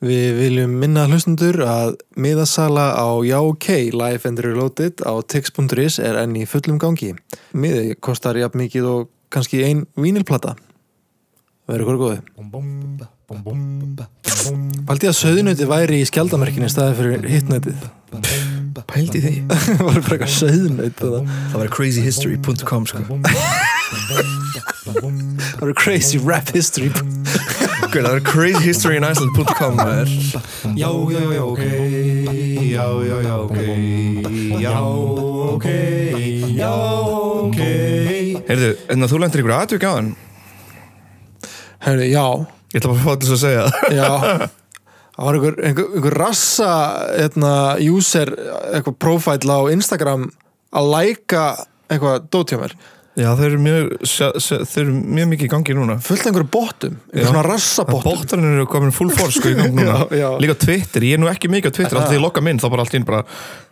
Við viljum minna hlustundur að miðasala á JáK Live and Reloaded á tix.is er enn í fullum gangi. Miði kostar jafn mikið og kannski ein vínilplata. Verður ykkur góði. Paldi að söðunöti væri í skjaldamerkinni staði fyrir hitnötið. Pældi því Það var bara eitthvað söðunöt. Það var crazyhistory.com sko Það var crazy rap history. Guð, Það var crazyhistoryinisland.com. Já, já, já, ok. Já, já, já, ok. Já, ok. Já, ok. Heyrðu, en þú lendir ykkur aðtök á hann Herru, já. Ég ætla bara að fá þess að segja það Já Það var einhver, einhver, einhver rassa eitna, user, eitthvað profile á Instagram að læka eitthvað dót hjá mér Já, þau eru mjög, þau eru mjög mikið í gangi núna. Fullt einhverju bóttum, Já. einhver svona rassa bóttum Bóttarinn eru komin full force sko í gang núna. Já, já. Líka Twitter, ég er nú ekki mikið á Twitter. Alltaf því ég lokka minn, þá bara allt inn bara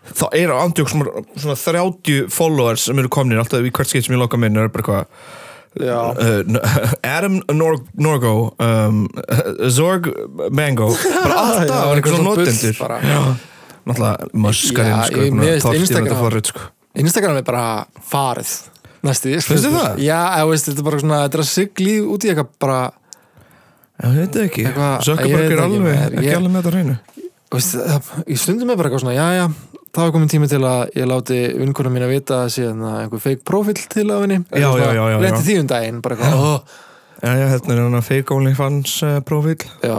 Þá eru andjók svona, svona 30 followers sem eru komin Alltaf í hvert skipt sem ég lokka minn er bara eitthvað uh, Adam Nor Norgo um, Zorg Mango. Bara alltaf, var einhver svona notendur. náttúrulega muskarinn Já, sko, forrit, sko. Instagram er bara farið næstu því Finnst þér það? Já, ég veist, þetta er bara svona, þetta er að sigli út í eitthvað bara, Já, ég veit það ekki. Ég veit er alveg, ekki Ég- alveg með þetta hreinu. Í stundum er bara eitthvað svona, já, já það var komin tími til að ég láti vinkunum mín að vita síðan að einhver fake profil til af henni. Já, já, já. Lendi því um daginn, bara eitthvað, Já, já, hérna er hann að fake OnlyFans uh, profil. Já.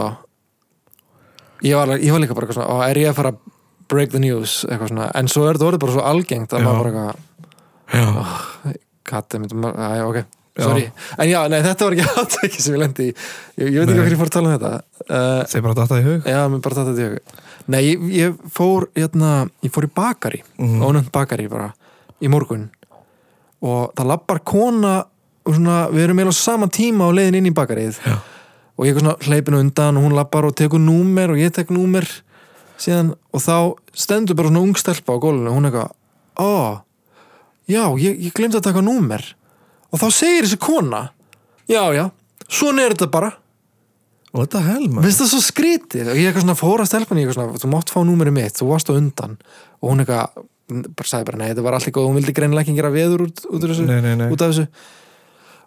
Ég var, ég var líka bara eitthvað svona "Ó, Er ég að fara að break the news? Eitthvað svona, en svo er þetta orðið bara svo algengt að Já. maður bara eitthvað Já, Maður, já, ok Sorry, en já, nei, þetta var ekki aðtæki sem ég lendi í. Ég, ég veit ekki hvað ég fór að tala um þetta. Uh, þeir bara datta í hug? Já, mér bara þetta í hug. Nei, ég, ég fór, hérna, ég fór í bakari Mhm. ónefnt bakari bara í morgun. Og það lappar kona svona, við erum eiginlega á sama tíma á leiðin inn í bakarið Já. og ég er svona hleypinu undan og hún lappar og tekur númer og ég tek númer síðan. Og þá stendur bara svona ung stelpa á gólfinu og hún er eitthvað, ó já, ég, ég glemdi að taka númer. Og þá segir þessi kona já, já, svona er þetta bara. What the hell, man? Finnst það svo skrítið? Og ég eitthvað svona fóra stelpunni ég eitthvað svona, þú mátt fá númerið mitt, þú varst á undan. Og hún eitthvað, bara sagði bara nei, þetta var allt í góð, hún vildi greinilega ekki gera veður út, út, þessu, Nei, nei, nei. út af þessu.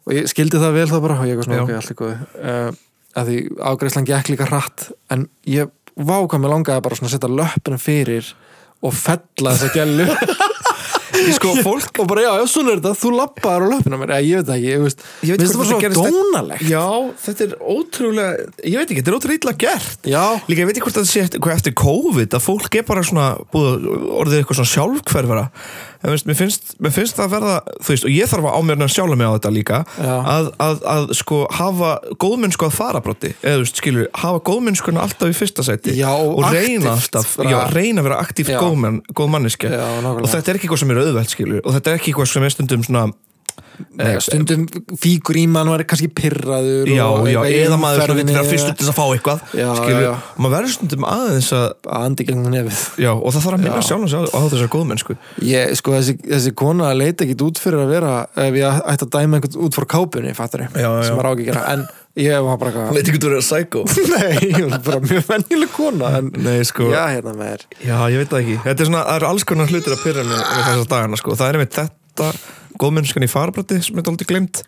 Og ég skildi það vel þá bara og ég eitthvað svona, Já. ok, allt í góð. Uh, að því ágreifslan gekk líka hratt en ég vákvað mig langaði bara svona að setja löppina fyrir og fella þessa gælu Ég sko, fólk og bara já, já, svona er þetta, þú lappaðar á löppina mér, ég, veit ekki, ég veist, Ég veit þetta bara svo dónalegt. Já, þetta er ótrúlega Ég veit ekki, þetta er ótrúlega gert. Já, Líka, ég veit ekki hvort það sé eftir, COVID að fólk er bara svona búið, orðið eitthvað svona sjálfhverfara en veist, mér, finnst, mér finnst það að verða þú veist, og ég þarf að ámjörna sjálfa mig á þetta líka að, að, að sko hafa góðmennsku að farabrotti eða þú veist, skilur, hafa góðmennskuna alltaf í fyrsta sæti Já, og reyna alltaf, já, reyna að vera aktíft Já. góðmenn, góð manneske Já, nákvæmlega. og þetta er ekki eitthvað sem er auðvelt, skilur og þetta er ekki eitthvað sem er stundum svona Nei, stundum fíkur í mann var kannski pirraður já, og já, eða maður svona umferðinni vera fyrstur til að fá eitthvað Já, skilur, maður verður stundum aðeins að að andi gegnum nefið. Og það þarf að minna Já. sjálf á, á þessar góðmennsku. Ég, sko, þessi, þessi kona leita ekki út fyrir að vera ef ég ætti að dæma einhvern út frá kápunni fattar Já, já. sem maður á ekki að gera en ég var bara eitthvað Leit ekki út að vera psycho. Nei, ég var bara mjög venjuleg kona en Nei, sko. Já, hérna með þér. Já, ég veit það ekki. Þetta er svona, það Það er þetta góðmennskan í farbroti sem er aldrei glemt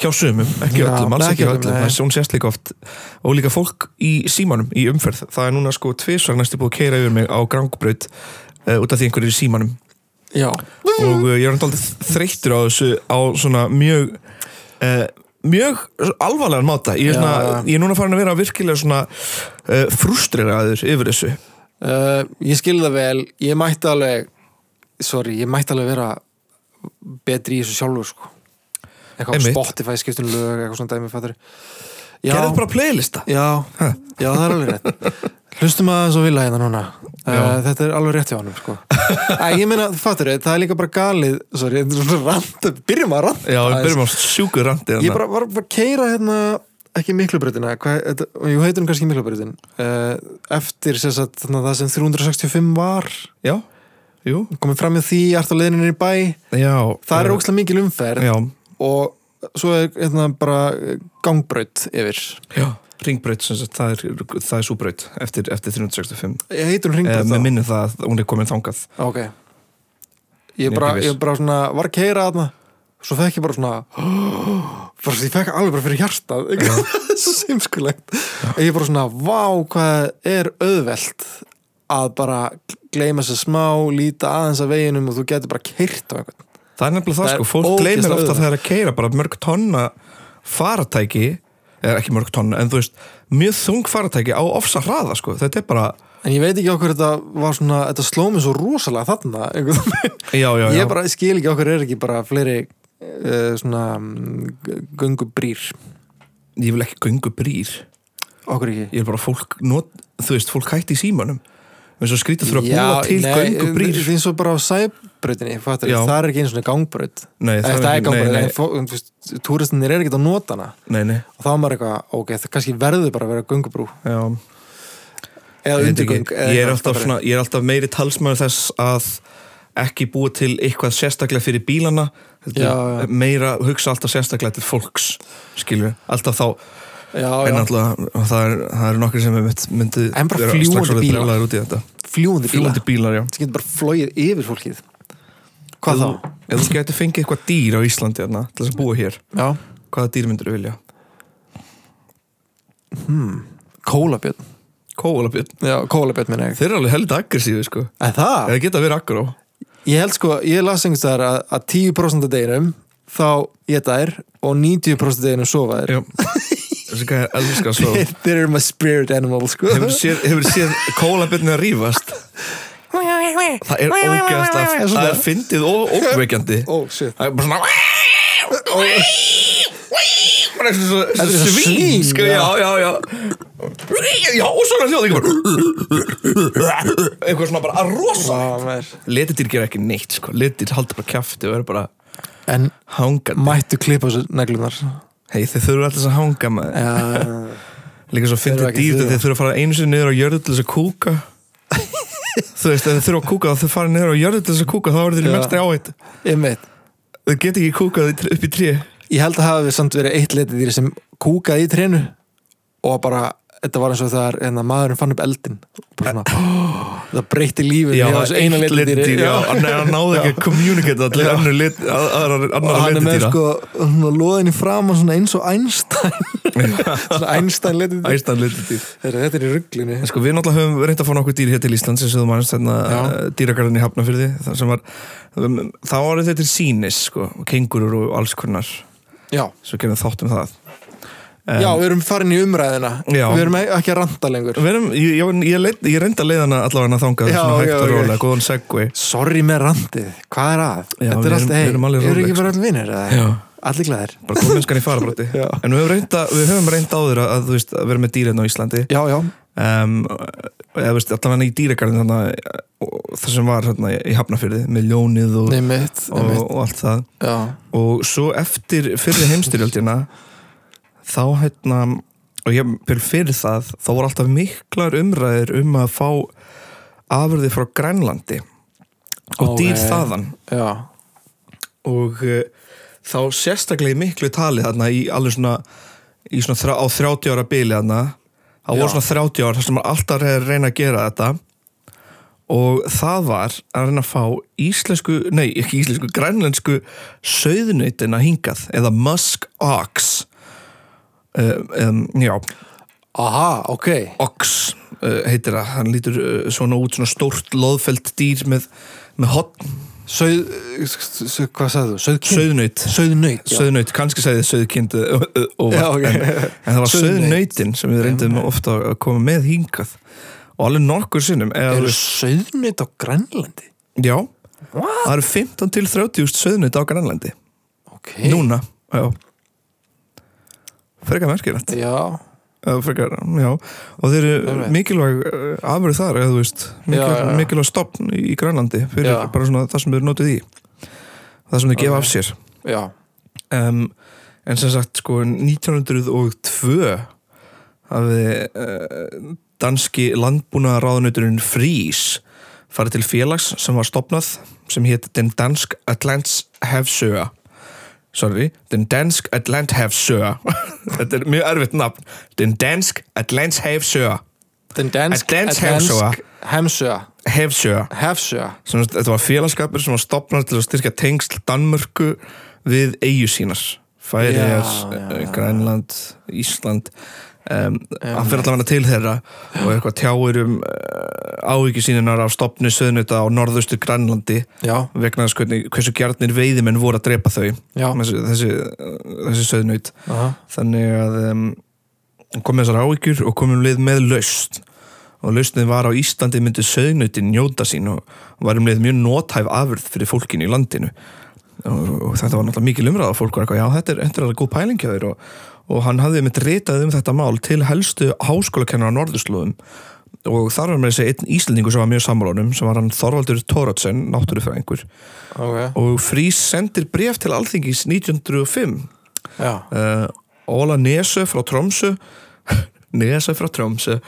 hjá sumum, ekki öllum, alls ekki öllum öllum, nei. þess hún sést líka oft og líka fólk í símanum í umferð, það er núna sko tvisvar næstu búið að keira yfir mig á gangbraut uh, út af því einhverjir í símanum. Já, og uh, ég er náttúrulega þreyttur á þessu á svona mjög uh, mjög alvarlegan máta. Ég er, svona, ég er núna farin að vera virkilega svona frustreraður yfir þessu. Ég skilði það vel. Ég mætti alveg sorry, ég mætti alveg vera betri í þessu sjálfur sko. Eitthvað á. Spotify skiptum lög eitthvað svona dæmi fattar. Já, gerðu bara playlista. Já, já, það er alveg rétt. Hlustum að svo vilja hérna núna. Uh. Þetta er alveg rétt hjá hann sko. Ég meina, fattur það er líka bara galið Sorry, þetta er svona rand Byrjum að rand já, við byrjum á sjúkur randi Ég bara var að keira hérna ekki þetta, jú hún kannski miklubreytin uh, eftir sem sagt, það sem 365 var. Já, jú. Komið fram með því, ert á leiðinu í bæ. Já, það er eh, ógslag mikil umferð já, og svo er hérna bara gangbraut yfir. Já, ringbraut það er, það er súbraut eftir, eftir 365 Ég heitur hún eh, hringbröð með minni það að hún er komin þangað. Ok. Ég bara, ég bara svona, var að keira þarna Svo fekk ég bara svona bara, Ég fekk alveg bara fyrir hjartað Svo simskulegt Ég bara svona, vá hvað er auðvelt Að bara gleyma sér smá Líta aðeins að veginum Og þú getur bara keirt á einhvern. Það er nefnilega það, Það sko, fólk gleymir ofta þegar að keira bara mörg tonna faratæki eða ekki mörg tonna, en þú veist mjög þung faratæki á ofsa hraða sko. þetta er bara, En ég veit ekki okkur þetta var svona Þetta sló mig svo rosalega þarna já, já, já. Ég bara skil ekki okkur er ekki bara fleiri uh, Svona Göngubrýr. Ég vil ekki göngu brýr Okkur ekki. Ég er bara fólk, not, þú veist, fólk hætti í símanum eins og skrítið þurfa að búa til nei, göngu brýr Það er svo bara á Já. Það er ekki eins og gangbraut. Nei, Það er veist, túristinir er ekki nei, nei, Og þá er maður eitthvað, ok, það kannski verður bara að vera göngubrú. Eða undirgöng ég er alltaf, svona, ég er alltaf meiri talsmaður þess að ekki búa til eitthvað sérstaklega fyrir bílana. Já, já. meira hugsa alltaf sérstaklega til fólks skilju, alltaf þá Já, en og það er, það er nokkur sem mynd, myndi En bara vera strax orðið bílar. brjálaðir út í þetta. Fljúandi bíla fljúandi bílar, já. Það getur bara flóið yfir fólkið. Hvað þá? ef þú getur fengið eitthvað dýr á Íslandi hérna, til þess að búa hér, Já, hvaða dýr myndir þú vilja? kólabjörn. Kólabjörn, Já, kólabjörn minna ég. Þeir eru alveg heldur aggressífi sko. En það? eða geta verið aggró. Ég held sko, ég las einhvers staðar að, að 10% af deginum þá geta þær og 90% af deginum sofa þær. Já, þessi hvað er elskar svo. Þeir eru my spirit animal sko. Hefur séð, hefur séð kólabjörni að rífast? Það er ógeðslega það er fyndið og ókveikjandi Ó, shit. Það er bara svona bara eins og Þetta er svo svo svín sko, já. já, já, já. Og svona hljóð eitthvað svona bara að rosa. Maður. letidýr gera ekki neitt sko, letidýr halda bara kjafti og eru bara En hangandi. mættu klippa þessu neglunar hei, þeir þurfa alltaf að hanga með Já, líka svo fyndið ekki dýr þurfa. þeir þurfa að fara einu sinni niður á jörðu til þess að kúka. Þú veist, þeir þurfa að kúka þá þau fara niður á jörðu til þess að kúka þá eru þeir mestri áhætt þau get ekki kúkað upp í tré. Ég held að hafi samt verið eitt letið dýri sem kúkaði í trénu og bara, þetta var eins og þegar hérna, maðurinn fann upp eldin svona, það breytti lífið já, hjá þessu eina já, hann náði ekki að kommunikata allir annar lit, að- aðrar og annar hann er með sko svona loðin í fram svona eins og Einstein. Svona Einstein letidýr Þetta er í rugglinu En Sko, við náttúrulega höfum reynd að fá nokkuð dýr hér til Íslands eins og þú mannst þarna Já. dýragarðin í Hafnafyrði það sem var, þá var þetta til sínis sko, kengurur og alls konar. Svo við þátt um það já, við erum farin í umræðina Já. Við erum ekki að ranta lengur. Við erum, ég, ég, ég, leit, ég reyndi að leiða hana allavega þangað Já, svona hægt og rólega, Sorry með rantið, hvað er að? Já, Þetta við er erum- allt, við hei, eru róleg, ekki sko. bara allir vinnir. Allir glæðir bara góðmennskan í farabróti Já. en við höfum reynd að, við höfum reynd áður að, þú veist, að vera með dýr hérna á Íslandi. Já, já, um, eða veist, allavega í dýragarðin þarna, og það sem var hérna, í Hafnafyrði með ljónið og, nei mitt, nei og, og allt það. Já, og svo eftir fyrir heimstyrjöldina þá hérna og ég fyrir fyrir það þá voru alltaf miklar umræðir um að fá afurði frá Grænlandi og dýr þaðan. Já, og uh, þá sérstaklega í miklu tali þarna í alveg svona, í svona þrjá, á 30 ára bili þarna. Það Já. voru svona 30 ára þar sem maður alltaf að reyna að gera þetta. Og það var að reyna að fá íslensku, nei ekki íslensku grænlensku söðnöytina hingað eða musk ox um, já. Aha, ok. Ox uh, heitir það, hann lítur uh, svona út svona stórt loðfelt dýr með, með hotn, sauð hvað sagði þú? Söðnöyt Söðnaut, kannski segði söðkind uh, Já, ok. en, en það var söðnautin sem við reyndum ofta að koma með hingað. Og alveg nokkur sinnum þú veist, sauðnaut á Grænlandi? já, What? það eru 15 til 30 söðnaut á Grænlandi. Ok. Núna, já frekar merkilegt Já, frekar, og þeir eru mikilvæg afurð þar, eða þú veist mikilvæg, mikilvæg stopn í Grænlandi fyrir Já. bara svona það sem þeir notið í. Það sem þeir gefa Ok. af sér um, en sem sagt sko 1902 hafði uh, danski landbúnaðaráðunuturinn Frís farið til félags sem var stopnað sem hétt Den Dansk Atlants Hevsöa sorry, Den Dansk Atlanthafsøer þetta er mjög erfitt nafn. Den Dansk Atlanthafsøer Den dansk, Hafsøer Hefsø sem sagt, þetta var félagskapur sem var stopnað til að styrka tengsl Danmörku við Já, já, já. Grænland, Ísland um, hann fyrir allavega til þeirra og eitthvað tjáir um uh, áhyggjur síninar af stopni söðnuta á norðustu Grænlandi Já, vegna þess hvernig, hversu gjarnir veiðimenn voru að drepa þau þessi, þessi, þessi söðnut þannig að um, komið þessar áhyggjur og komum leið með laust og lausnið var á Íslandi myndi söðnutin njóta sín og var um leið mjög nótæf afurð fyrir fólkinu í landinu og, þetta var náttúrulega mikil umræða fólk var eitthvað, já þetta er, er alveg góð pæling hjá þér. Og, og hann hafði mitt ritað um þetta mál til helstu háskólakennar á norðurslóðum. Og þar var með þessi einn Íslandingur sem var mjög sammálanum sem var hann Þorvaldur Tóratsen, náttúrufræðingur. Ok, og Frís sendir bref til Alþingis 1905 já. Uh, Óla Nesö frá Tromsö Nesö frá Tromsö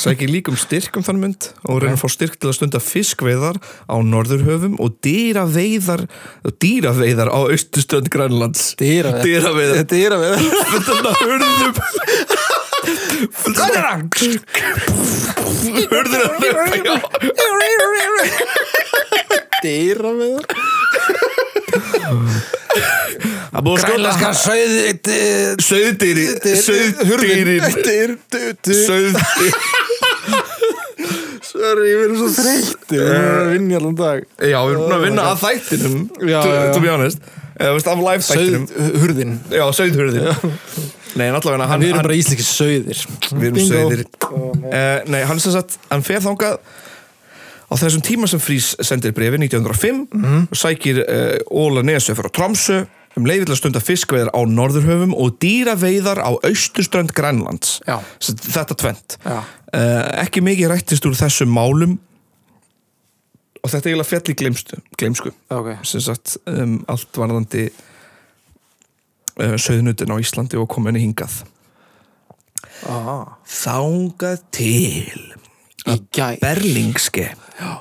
sækir líkum styrk um þann mynd og reynir að fá styrk til að stunda fiskveiðar á norðurhöfum og dýraveiðar dýraveiðar á austuströnd Grænlands. Dýra dýraveiðar. Dýra við þetta hurðum hurður að hlaupa já Dýra við Það búið að skjóta. Sauði Sauðdýri Sauðdýrin Sauðdýri Sorry, ég verður svo þreytti Við erum að vinna allan dag. Já, við erum að vinna að þættinum to, be honest. Veist, af live þættinum. Sauð hurðin. Já, sauðhurðin. Nei, en allavega hann, Við erum bara íslenski sauðir. Við erum sauðir. Uh, Nei, hann sem sagt, hann fer þangað á þessum tíma sem Frís sendir brefi 1905 og sækir Óla Nesö frá Tromsö um leiðilega stunda fiskveiðar á Norðurhöfum og dýraveiðar á austuströnd Grænlands. Já. Þetta tvent Já, uh, Ekki mikið rættist úr þessum málum. Og þetta er eiginlega fjall í gleymstu, gleymsku. Ok. Sem sagt um, allt varðandi uh, söðnutin á Íslandi og kom henni hingað. Aha. Þangað til Í Berlingske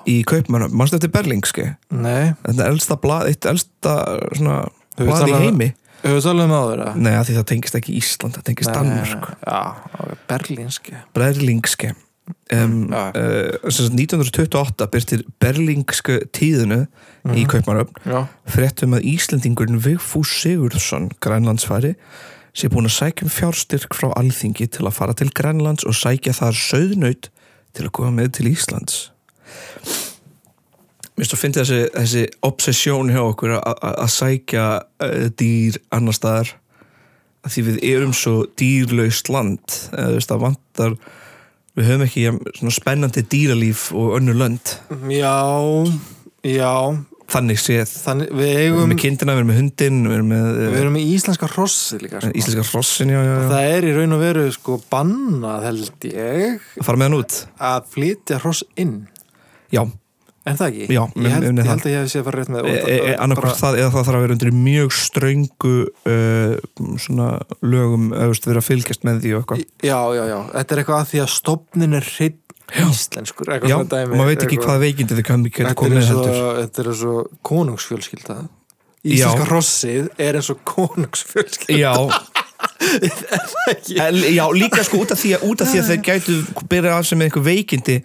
í Kaupmannum, mannstu eftir Berlingske? Nei, þetta er elsta blað, eitt elsta svona Hefur blað í talað- heimi? Höfum við talað um áður? Nei, því það tengist ekki Ísland, það tengist Danmörk Já, ok, berlínski Berlingske um, Mm, já. uh, sem sagt 1928 byrtir Berlingske tíðinu í Mhm. Kaupmannum Já, fréttum að Íslendingurinn Vigfús Sigurðsson, grænlandsfæri sé búin að sækja um fjárstyrk frá alþingi til að fara til Grænlands og sækja þar söðnaut til að koma með til Íslands Mér finnst þessi, þessi obsessjón hjá okkur að- sækja uh, dýr annar staðar. Að því við erum svo dýrlaust land. Eða þú veist að vantar við höfum ekki svona spennandi dýralíf og önnur lönd. Já, já. Þannig séð. Þannig, við Við erum eigum með kindina, við erum með hundin Við erum með Við uh, erum með íslenska hrossi líka sko. íslenska hrossin já, já, já. Það er í raun og veru sko bannað held ég að fara með hann út? að flytja hross inn. Já, En það ekki? Já, ég held, minni ég held að ég hef séð að fara rétt með e, e, annarkvort það eða það þarf að vera undir mjög ströngu uh, svona lögum eða veist, vera að fylgjast með því og eitthvað. Já, já, já, þetta er eitthvað að því að stopnin er hreinn íslenskur Já, dæmi, maður veit ekki eitthvað- hvað veikindi þið kann ekki Þetta er komið heldur. þetta er eins og konungsfjölskylda. Íslenska hrossið er eins og konungsfjölskylda. Já En, já, líka sko út af því að, út af því að þeir gætu byrja af sig með eitthvað veikindi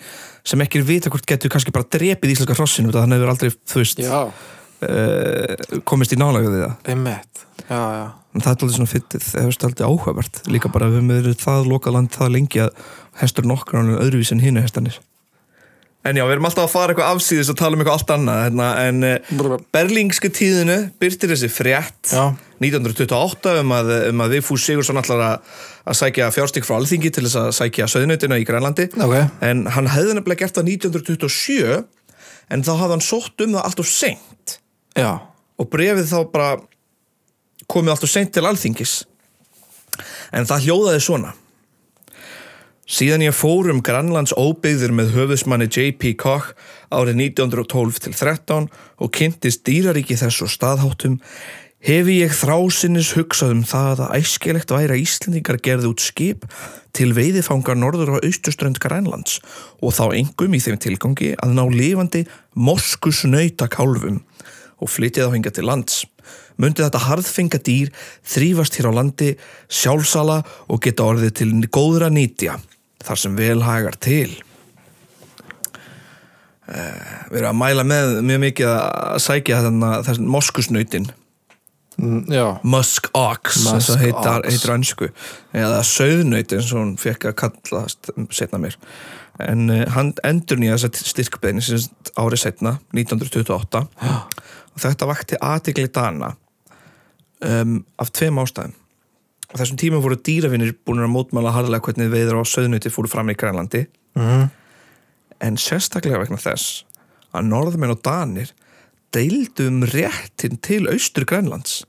sem ekki er vita hvort gætu kannski bara drepið íslenska hrossinu þannig að það hefur aldrei, þú veist uh, komist í nálega við það. Einmitt. Já, já, en það er alltaf svona fyttið, það er alltaf áhugavert. Líka bara við höfum verið það lokað land það lengi að hestur nokkur hann er öðruvís en hinu hestanir En já, við erum alltaf að fara eitthvað afsýðis og tala um eitthvað allt annað hérna, en uh, berlingske tíðinu byrtir þessi frétt já. 1928 um að, um að Vigfús Sigursson ætlar að, að sækja fjárstík frá alþingi til þess að sækja söðnautina í Grænlandi. Ok, en hann hefði nefnilega gert það 1927 en þá hafði hann sótt um það allt of seint. Já, og brefið þá bara komið allt of seint til alþingis. En það hljóðaði svona Síðan ég fór um Grænlands óbyggðir með höfðismanni J.P. Koch árið 1912 til 13 og kynntist dýraríki þess og staðháttum hefi ég þrásinnis hugsað um það að æskilegt væri að Íslendingar gerði út skip til veiðifangar norður á austuströnd Grænlands og þá engum í þeim tilgangi að ná lifandi morskusnauta kálfum og flytja þá hinga til lands. Mundi þetta harðfenga dýr þrýfast hér á landi sjálfsala og geta orðið til góðra nýtja þar sem vel hagar til. Uh, við erum að mæla með mjög mikið að sækja þessan moskusnautin. Mm, Musk Ox þess að heitar ansku eða söðnauti eins og hún fekk að kallast setna mér en uh, hann endur nýja þess að styrkbeðni sem árið setna 1928 og þetta vakti aðtikli dana um, af tveim ástæðum þessum tíma voru dýravinnir búin að mótmála harðlega hvernig veiður á söðnauti fóru fram í Grænlandi. Mhm. en sérstaklega vegna þess að norðmenn og danir deildu um réttin til austur Grænlands.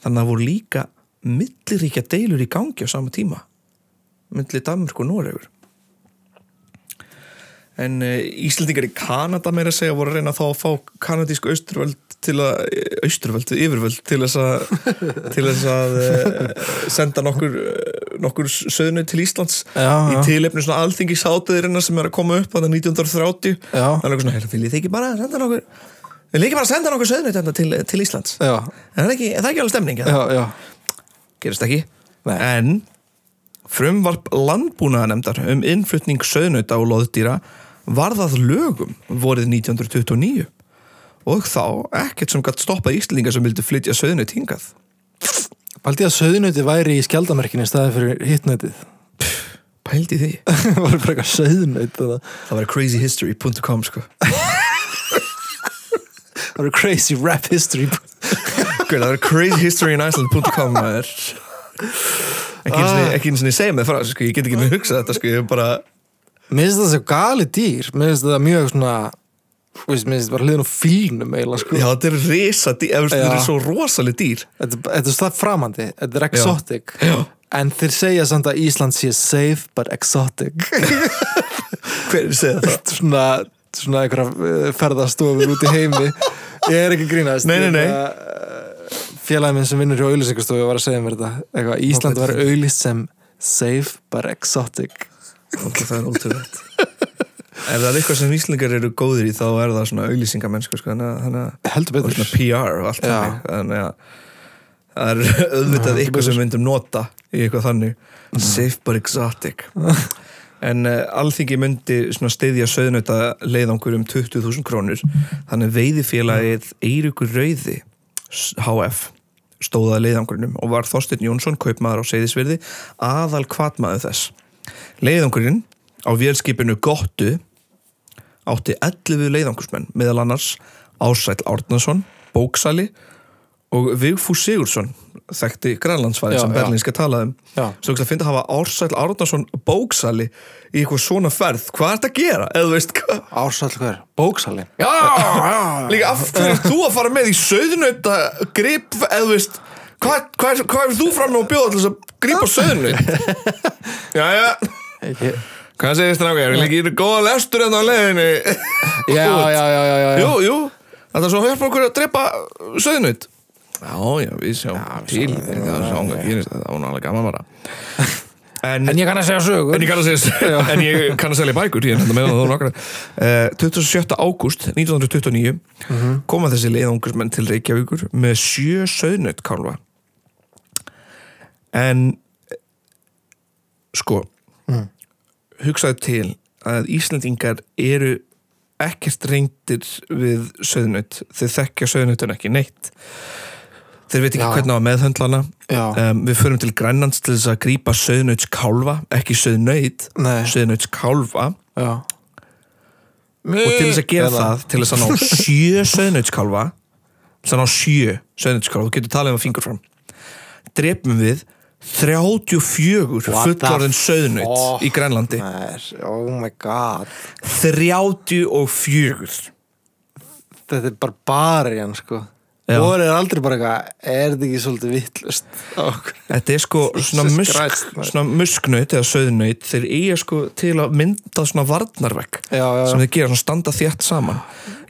Þannig að voru líka milliríkja deilur í gangi á sama tíma milli Danmörk og Noregur. En uh, Íslendingar í Kanada meira segja voru að reyna þá að fá kanadísku austurvöld til að austurvöld, yfirvöld til þess að til þess að uh, senda nokkur uh, nokkur söðnu til Íslands já, í já, tilefni svona alþingi sátiðirina sem er að koma upp þannig 1930 já, það er eitthvað svona, "Heyrðu, viljið þið ekki bara senda nokkur viljið þið ekki bara senda nokkur söðnut til, til Íslands. Já, en það er ekki, er það ekki alveg stemning gerist ekki. Nei. en frumvarp landbúnaðanemdar um innflutning söðnuta og loðdýra varðað lögum vorið 1929 og þá ekkert sem gætt stoppað Íslinga sem vildi flytja söðnut hingað. Paldi að söðnöti væri í skjaldamerkinni staði fyrir hittnötið pældi því, Það var bara eitthvað söðnöt Það það var crazyhistory.com sko. Var crazy rap history. Guð, það crazyhistoryinisland.com maður. Ekki eins og og segja mig það frá sko, ég get ekki með hugsað þetta sko, ég bara Mér finnst það svo gali dýr. Mér finnst það mjög svona veist, Mér finnst það bara hliðin á fílnum eiginlega sko. Já þetta er risa dýr, eða, þetta Já. er svo rosaleg dýr. Þetta, þetta er slað framandi, þetta er exotic. Já. En þeir segja samt að Ísland sé safe but exotic. Hver er segja það? Svona, svona einhverja ferðastofur út í heimi. Ég er ekki grínast. Nei, nei, nei. Félagin minn sem vinnur hjá auðlýsingastofu var að segja mér þetta. Eitthvað, Ísland var auðlýst sem safe but exotic. Ok, það er ótrúlegt ef það er eitthvað sem Íslingar eru góðir í þá er það svona auglýsingamennsku sko, Heldur og betur svona PR og allt þannig að það er auðvitað eitthvað sem við myndum nota í eitthvað þannig. Safe but exotic. En uh, alþingi myndi steyðja söðnöta leiðangur um 20.000 krónur. Þannig veiðifélagið Eiríkur Rauði HF stóða leiðangurinnum og var Þorsteinn Jónsson kaupmaður á seyðisverði aðal kvatmaður þess. Leiðangurinn á vélskipinu Gottu átti 11 leiðangursmenn meðal annars Ásæll Árnason, Bóksali og Vigfús Sigursson þekkti grænlandsfæði Já, sem já. berlinska talaði um. Já. svo ekki að finna að hafa Ásæll Árnason Bóksali í eitthvað svona ferð. Hvað er þetta að gera, eða þú veist hvað? Ársall hver? Bóksali. Já, já líka af hverju er þú að fara með í söðnauta grip, eða þú veist hvað, er- hvað er þú fram með að bjóða til þess að grípa söðnaut Jæja, Ég- hvað segir strákar, vil ekki góða lestur en á leiðinni? Já, já, já, já, já. Jú, jú, þetta er svo hjálpa okkur að drepa söðnut Já, já, við sjáum til. Það er svo ánga gerist þetta, það var alveg gaman bara. En, En ég kann að segja sögur en ég kann að segja En ég kann að selja bækur Ég er þetta meðan þú nokkra uh, 27. ágúst 1929 koma þessi leiðangursmenn til Reykjavíkur með sjö söðnutkálfa En sko hugsaðu til að Íslendingar eru ekkert reyndir við söðnut þeir þekkja söðnutun ekki neitt. Þeir veit ekki Já. hvernig á meðhöndlana um, við förum til Grænlands til þess að grípa söðnuts kálfa ekki söðnaut, Nei. söðnuts kálfa Já. Og til þess að gera það til þess að ná sjö söðnutskálfa til þess að ná sjö söðnutskálfa þú getur talað um að fingur fram drepum við 34 What the fullorðin söðnut fuck? í Grænlandi. Nei, Oh my god. 34 Þetta er barbarian sko. Já. Vor er aldrei bara eitthvað Er þetta ekki svolítið vittlust Þetta er sko svona, musk, svona musknaut eða söðnaut þeir eiga sko til að mynda svona varnarvegg sem þeir gera svona standa þétt saman.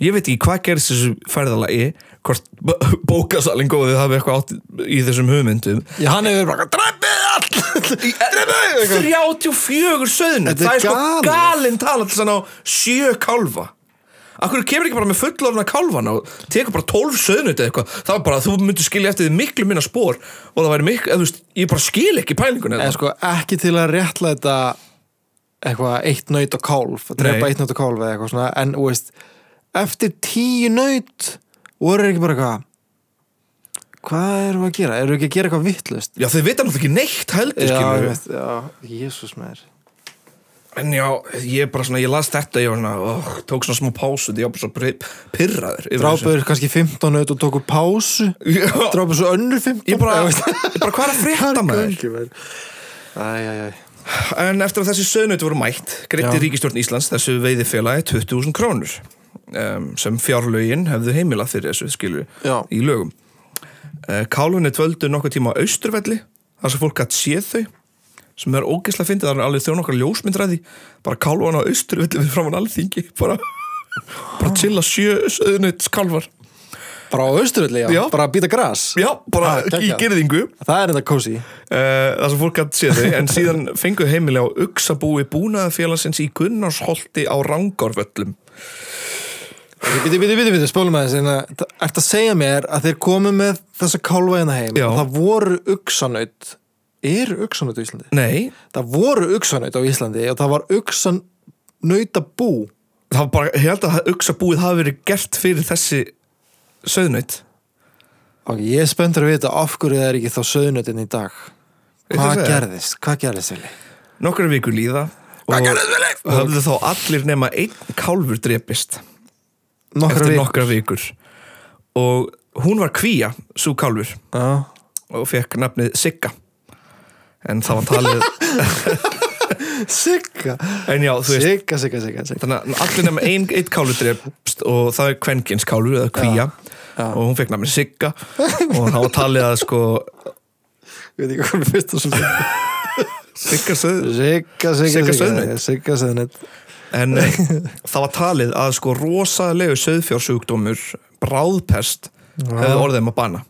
Ég veit ekki hvað gerist þessu ferðalagi hvort bókasalinn góði hafi eitthvað átt í þessum hugmyndum. Já, hann hefur bara Dreppið all Dreppið 34 söðnut Þetta er það er sko galinn tala til að ná sjö kálfa. Akkur kemur ekki bara með fullofna kálfana og tekur bara 12 söðnut eða eitthvað? Það var bara að þú myndir skilja eftir því miklu minna spór og það væri miklu, eða þú veist, ég bara skil ekki pælingun En sko, ekki til að réttlæta eitthvað eitt naut og kálf að drepa eitt naut og kálf eða eitthvað svona en, þú veist, eftir tíu naut voru ekki bara eitthvað hvað erum við að gera? Erum við ekki að gera eitthvað vittlust? Já, þau vita náttúrulega ekki neitt heldur, Já, já, jésús með En já, ég er bara svona, ég las þetta, ég var svona, oh, tók svona smá pásu því ég var bara svo pri- pirraður yfir þessu. Drápaður kannski 15 naut og tóku pásu Drápaður svo önnur 15 ég bara, Ég bara, hvað er að frétta maður? Æ, æ, æ En eftir að þessi söðnöyti voru mætt, greiti Já. Ríkistjórn Íslands þessu veiðifélagi 20.000 krónur um, sem fjárlögin hefðu heimilað fyrir þessu skilur Já. í lögum. Uh, Kálfunni dvöldu nokkuð tíma á Austurvelli, þar sem fólk gætt séð þau, sem er ógeðslega fyndið, það er alveg þjón okkar ljósmyndræði, bara kálfan á Austurvelli við framann alþingi, bara, bara chilla sjö söðnöyti kálfar. Bara á austuröldi, já. Já. Bara að býta gras Já, bara Ah, í gerðingu. Það er þetta kósi uh, það sem fólk gæti séð þau en síðan fengu heimili á Uxabúi búnaðafélagsins í Gunnarsholti á Rangárvöllum Biti, biti, biti, biti, spólum aðeins en að Ert að segja mér að þeir komu með þessa kálfa hérna heim Já. og það voru uxanaut Eru uxanaut á Íslandi? Nei, Það voru uxanaut á Íslandi og það var uxanautabú það var bara, ég held að Uxabúið hafi verið gert fyrir þessi söðnaut og ég er spenntur að vita af hverju það er ekki þá söðnautin í dag Hvað gerðist? Hvað gerðist, Vili? Nokkra vikur líða og höfðu þá allir nema einn kálfur drepist Nokkra eftir vikur. nokkra vikur. Og hún var kvíja, svo kálfur. Já. og fekk nafnið Sigga. En það var talið Sigga? Sigga, sigga, sigga, þannig að allir nema ein, einn kálfur drepst og það er kvenkins kálfur eða kvíja. Já. og hún fekk nafnið Sigga. Og það var talið að sko Ég veit ekki hvað er fyrst og svo Sigga Sigga, sigga, Sigga söðnut en eh, það var talið að sko rosalegu söðfjársjúkdómur bráðpest hefði orðið um að bana.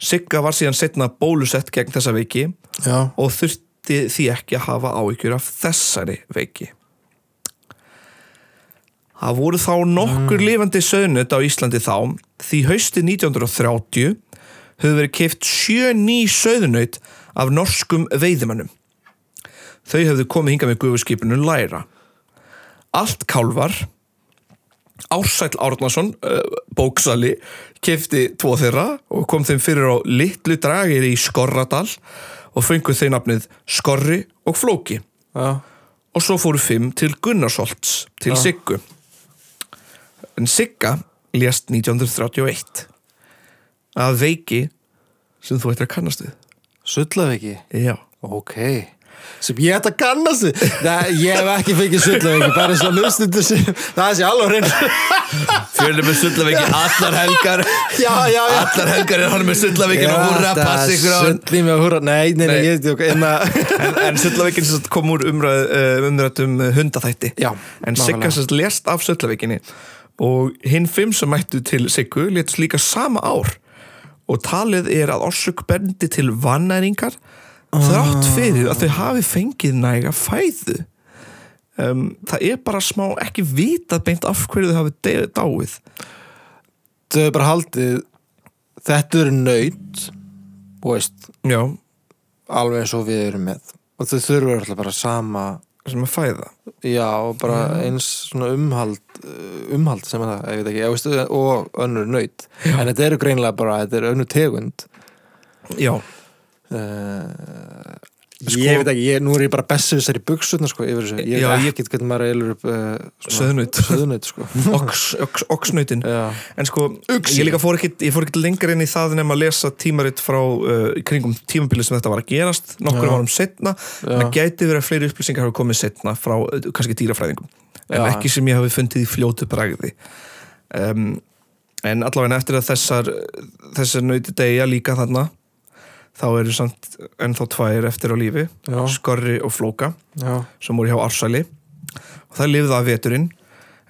Sigga var síðan setna bólusett gegn þessa veiki Já, og þurfti því ekki að hafa áhyggjur af þessari veiki. Það voru þá nokkur lifandi söðnut á Íslandi þá. Því hausti 1930 höfðu verið keift sjö ný söðnut af norskum veiðimannum. Þau höfðu komið hingað með gufuskipinu Læra. Allt kálvar Ársæll Árnason uh, bóksali kefti tvo þeirra og kom þeim fyrir á litlu dragir í Skorradal og fengu þeir nafnið Skorri og Flóki. Já, og svo fóru fimm til Gunnarsholts til Já. Siggu. En Sigga lést 1931 að veiki sem þú ættir að kannast við. Sullaði ekki Já. Ok sem ég ætti að kannast Nei, ég hef ekki fengið sullaði ekki bara eins og hlustundur sem það sé alveg reynd Fjölum með sullaveiki allar helgar. Já, já, já. Allar helgar er hann með sullaveikina og húrra, hann Sulli að húrra. Nei, nei, nei, Nei. ég ekki en, en Sullavíkin sem sagt kom úr umræð, uh, umræðum hundaþætti. Já, en Sigga nákvæmlega. sem sagt lést af Sullavíkinni og hinn fimm sem mættu til Siggu létust líka sama ár. Og talið er að orsök bendi til vannæringar þrátt fyrir að þau hafi fengið næga fæðu. Um, það er bara smá ekki vitað beint af hverju þau hafi dáið. Þau hefur bara haldið Þetta eru nöyt alveg eins og við erum með. Og þau þurfa alltaf bara sama sem að fæða. Já, og bara eins svona umhald uh, umhald sem er það, ég veit ekki ég veist, og önnur nöyt en þetta eru greinlega bara, þetta eru önnur tegund. Já, uh, Sko- ég veit ekki, ég, nú er ég bara bessu þessari buksutna sko, yfir þessu, ég ég- ekkert hvernig maður eilur upp uh, Sauðnaut. söðnut sko. ox, ox, oxnautin. Já, En sko, ég líka fór ekki, ég fór ekki lengra inn í það nema að lesa tímaritt frá uh, kringum tímabilið sem þetta var að gerast nokkur árum setna, en það gæti verið að fleiri upplýsingar hafa komið setna frá uh, kannski dýrafræðingum, en Já. ekki sem ég hafi fundið í fljótu bragði. Um, en allavega eftir að þessar þessar nöyti degja líka þarna þá eru samt ennþá tvær eftir á lífi Já. Skorri og Flóka já, sem voru hjá Ársæli. Og það lifði af veturinn.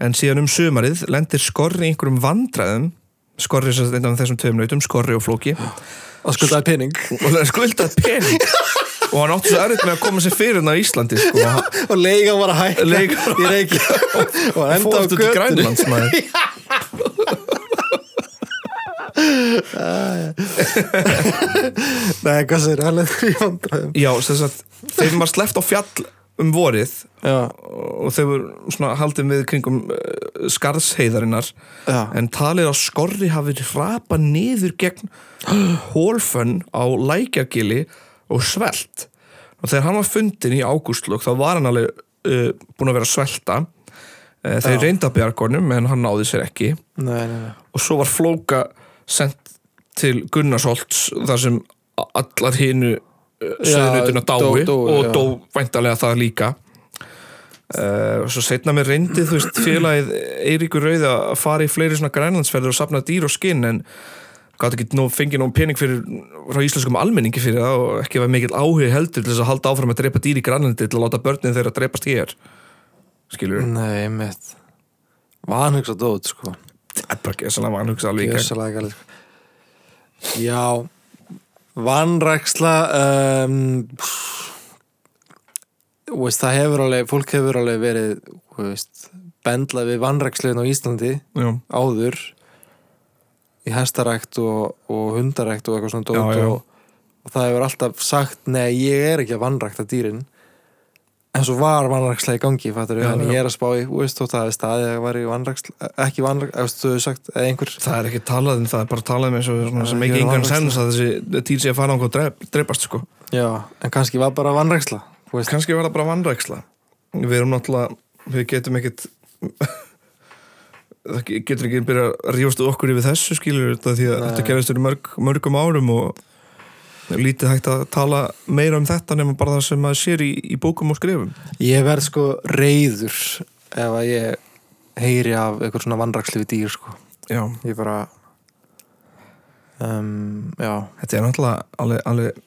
En síðan um sumarið lendir Skorri einhverjum vandræðum. Skorri sem einn af þessum tveim nautum, Skorri og Flóki. Að skuldaði pening. Og það er skuldað pening. Og hann átti svo erfitt með að koma sér fyrir hann á Íslandi sko. og leiga var að hækka Leigan var í reiki og enda á aftur til götunni. Grænlands maður nei, hvað sér, hann er í vandræðum. Já, þess að þeim var sleppt á fjall um vorið já, og þeir voru svona haldið við kringum uh, skarðsheiðarinnar. Já, en talið að skorri hafi hrapað niður gegn hólfönn á lækjagili og svelt. Og þegar hann var fundin í ágústlokk þá var hann alveg uh, búin að vera svelta. Uh, þeir reynda bjargonum en hann náði sér ekki. Nei, nei, nei. Og svo var flóka sendt til Gunnarsholts þar sem allar hinu söðnutuna dó- dái dóu, og já. dó væntalega það líka. Uh, svo setna mér reyndi þú veist félagið Eiríkur Rauði að fara í fleiri svona grænlandsferðir og safna dýr og skinn en gátt ekki nú, fengið nú pening fyrir frá íslenskum almenningi fyrir það og ekki var mikill áhugi heldur til þess að halda áfram að drepa dýr í grænlandi til að láta börnin þeirra drepast hér. Skilur nei, mitt vanhugsa dót, sko það er bara ekki þess að hann hugsa alveg. Gjössalega galið, sko. Já Vanræksla um, veist, það hefur alveg fólk hefur alveg verið veist, bendlað við vanræksluðin á Íslandi Já, áður í hestarækt og, og hundarækt og eitthvað svona dót Já, já. Og, og það hefur alltaf sagt nei, ég er ekki að vanrækta dýrin en svo var vanræksla í gangi fattur Já, ég er að spá í, veist, að það er staðið að var í vanræksla, ekki einhver það er ekki talað um það, það er bara talað með svo, svona, Já, sem ekki engan sens að þessi dýr sé að fara á og drep, drepast sko. Já, en kannski var bara veist. kannski var það bara vannræksla við erum náttúrulega, við getum ekkit það ge- getur ekki byrja að rífast okkur yfir þessu skilur þetta því að Nei. þetta gerist fyrir mörg, mörgum árum og lítið hægt að tala meira um þetta nema bara það sem maður sér í, í bókum og skrifum Ég verð sko reyður ef að ég heyri af eitthvað svona vanrækslu við dýr sko. já, Ég bara um, Já, þetta er náttúrulega alveg, alveg,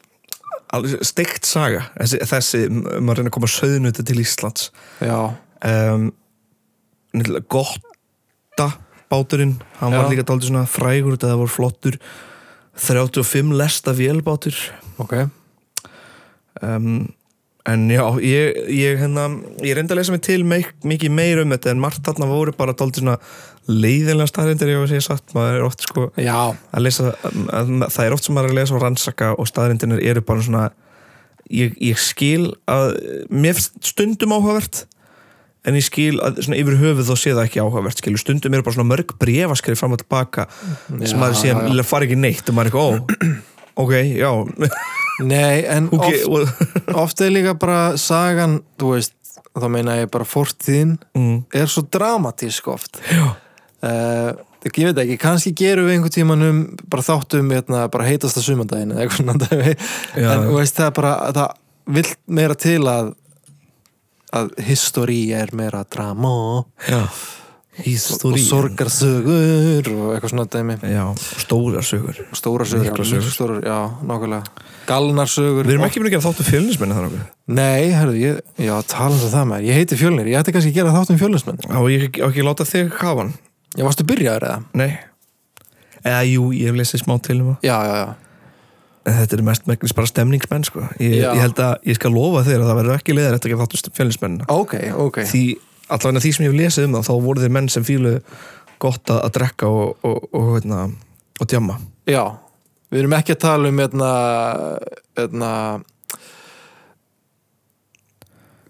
alveg steikt saga. Þessi, þessi maður reyna að koma söðnuti til Íslands. Já, um, gotta báturinn, hann var Já. líka dálítið svona frægur þetta voru flottur 35 lesta vélbátur. Ok. Um, en já ég, ég, hérna, ég reyndi að lesa mig til meik, mikið meir um þetta en margt þarna voru bara dálítið svona leiðinlega staðrindir ég segja satt, maður er oft sko Já, að lesa, að, það er oft sem maður er að lesa og rannsaka og staðrindinir eru bara svona ég, ég skil að mér stundum áhugavert en ég skil að svona yfir höfuð þá sé það ekki áhugavert skilur, stundum eru bara svona mörg brefaskrif fram og tilbaka sem Já, maður síðan já. fari ekki neitt og maður er ekki, ó, ok, já. Nei, en okay, oft, oft er líka bara sagan, þú veist þá meina ég bara fortíðin mm, er svo dramatísk oft. Já, uh, ég veit ekki, kannski gerum við einhvern tíman um bara þáttum hérna, bara heitasta sumandaginn eða eitthvað svona en veist það er bara það vill meira til að að históri er meira drama. Já. Og, sorgarsögur og eitthvað svona dæmi. Já, stórar sögur. Og stóra sögur, Miklar já, sögur. stórar, já, nákvæmlega. Galnar sögur Við erum ekki búin að gera þáttu fjölnismenni þar okkur. Nei, herðu, ég, já, tala um það maður. Ég heiti Fjölnir, ég ætti kannski að gera þáttum fjölnismenn. Á ég á ekki að láta þig hafa hann? Ég varstu byrjaður eða? Nei. Eða jú, ég hef lesið smá til um það. Já, já, já þetta er mest megnis bara stemningsmenn sko. ég, ég held að ég skal lofa þér að það verður ekki leðar eftir að gera þáttu fjölnismenn Ok, ok Því allavega því sem ég hef lesið um það þá voru þeir menn sem fílu gott að, að drekka og, og, og, og, og djamma Já, við erum ekki að tala um hérna, hérna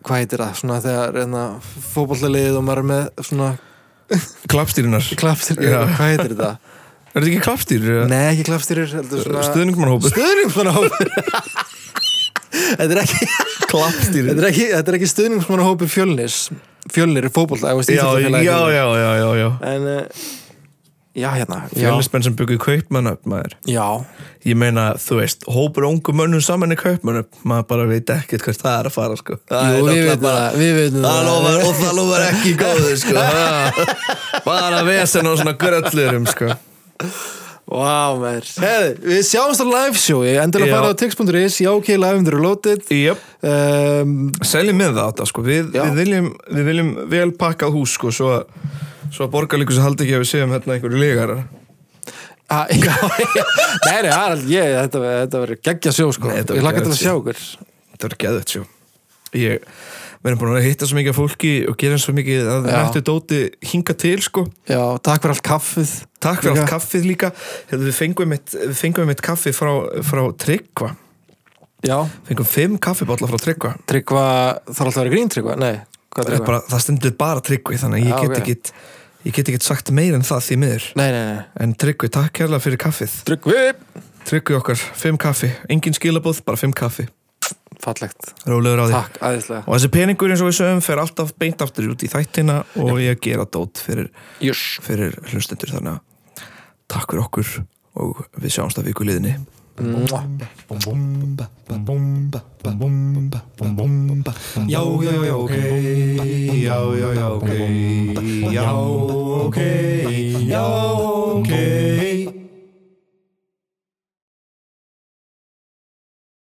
hvað heitir það, svona þegar hérna, fótbollalið og maður er með svona Já. hvað heitir þetta? Er þetta ekki klappstýr? Nei, ekki klappstýrir, heldur svona Stuðningmannhópur Stuðningsmannahópur Þetta er ekki Klappstýr Þetta er ekki, er ekki stuðningsmannahópur fjölnis Fjölnir er veist Já, já, já, já, já. En, uh, já, hérna Fjölnismenn sem byggðu kaupmannöfn maður já, Ég meina, þú veist, hópur ungu mönnum saman í kaupmannöfn maður bara veit ekkert hvert það er að fara sko. Það Jú, er við veitum bara- það, við veitum Það það. lofar, og það lofar ekki góðu sko. Bara vesen og svona gröllurum sko. Vá, mér við sjáumst á live show. Endilega Já. fara á tix.is, já, ok, live undir loaded yep. um, Seljum með það þetta sko. við, Já. við, viljum, við viljum vel pakkað hús sko, svo, að- að sem haldi ekki að við séum hérna einhverju legarar a, Já, já. Nei, nei, Harald, ég, þetta, þetta verður geggja sjó, sko. Nei, Ég verður hlakka til að sjá okkur þetta er geðvægt sjó ég, við erum búin að hitta svo mikið fólki og gera svo mikið að Já. hættu dóti hinga til sko. Já, takk fyrir allt kaffið takk fyrir Líka. allt kaffið líka. Hefðu, við fengum eitt, eitt kaffi frá, frá Tryggva. Já, fengum fimm kaffibólla frá Tryggva. Tryggva, þarf alltaf að vera grín tryggva? Nei, hvað það, tryggva? bara, það stendur bara Tryggvi þannig að ég Já, get ok. ekkit ég get ekkit sagt meir en það því miður. Nei, nei, nei, en Tryggvi, takk kærlega fyrir kaffið. Tryggvi! Tryggvi okkar, fimm kaffi, engin skilabóð bara fimm kaffi, Fallegt, rólegur á því. Takk, æðislega. Og þessi peningur eins og við sögum fer alltaf beint aftur út í þættina og ég gera dót fyrir, Jús. fyrir hlustendur þannig að takk fyrir okkur og við sjáumst að viku liðinni. Já, já, já, ok. Já, já, já, ok. Já, ok. Já,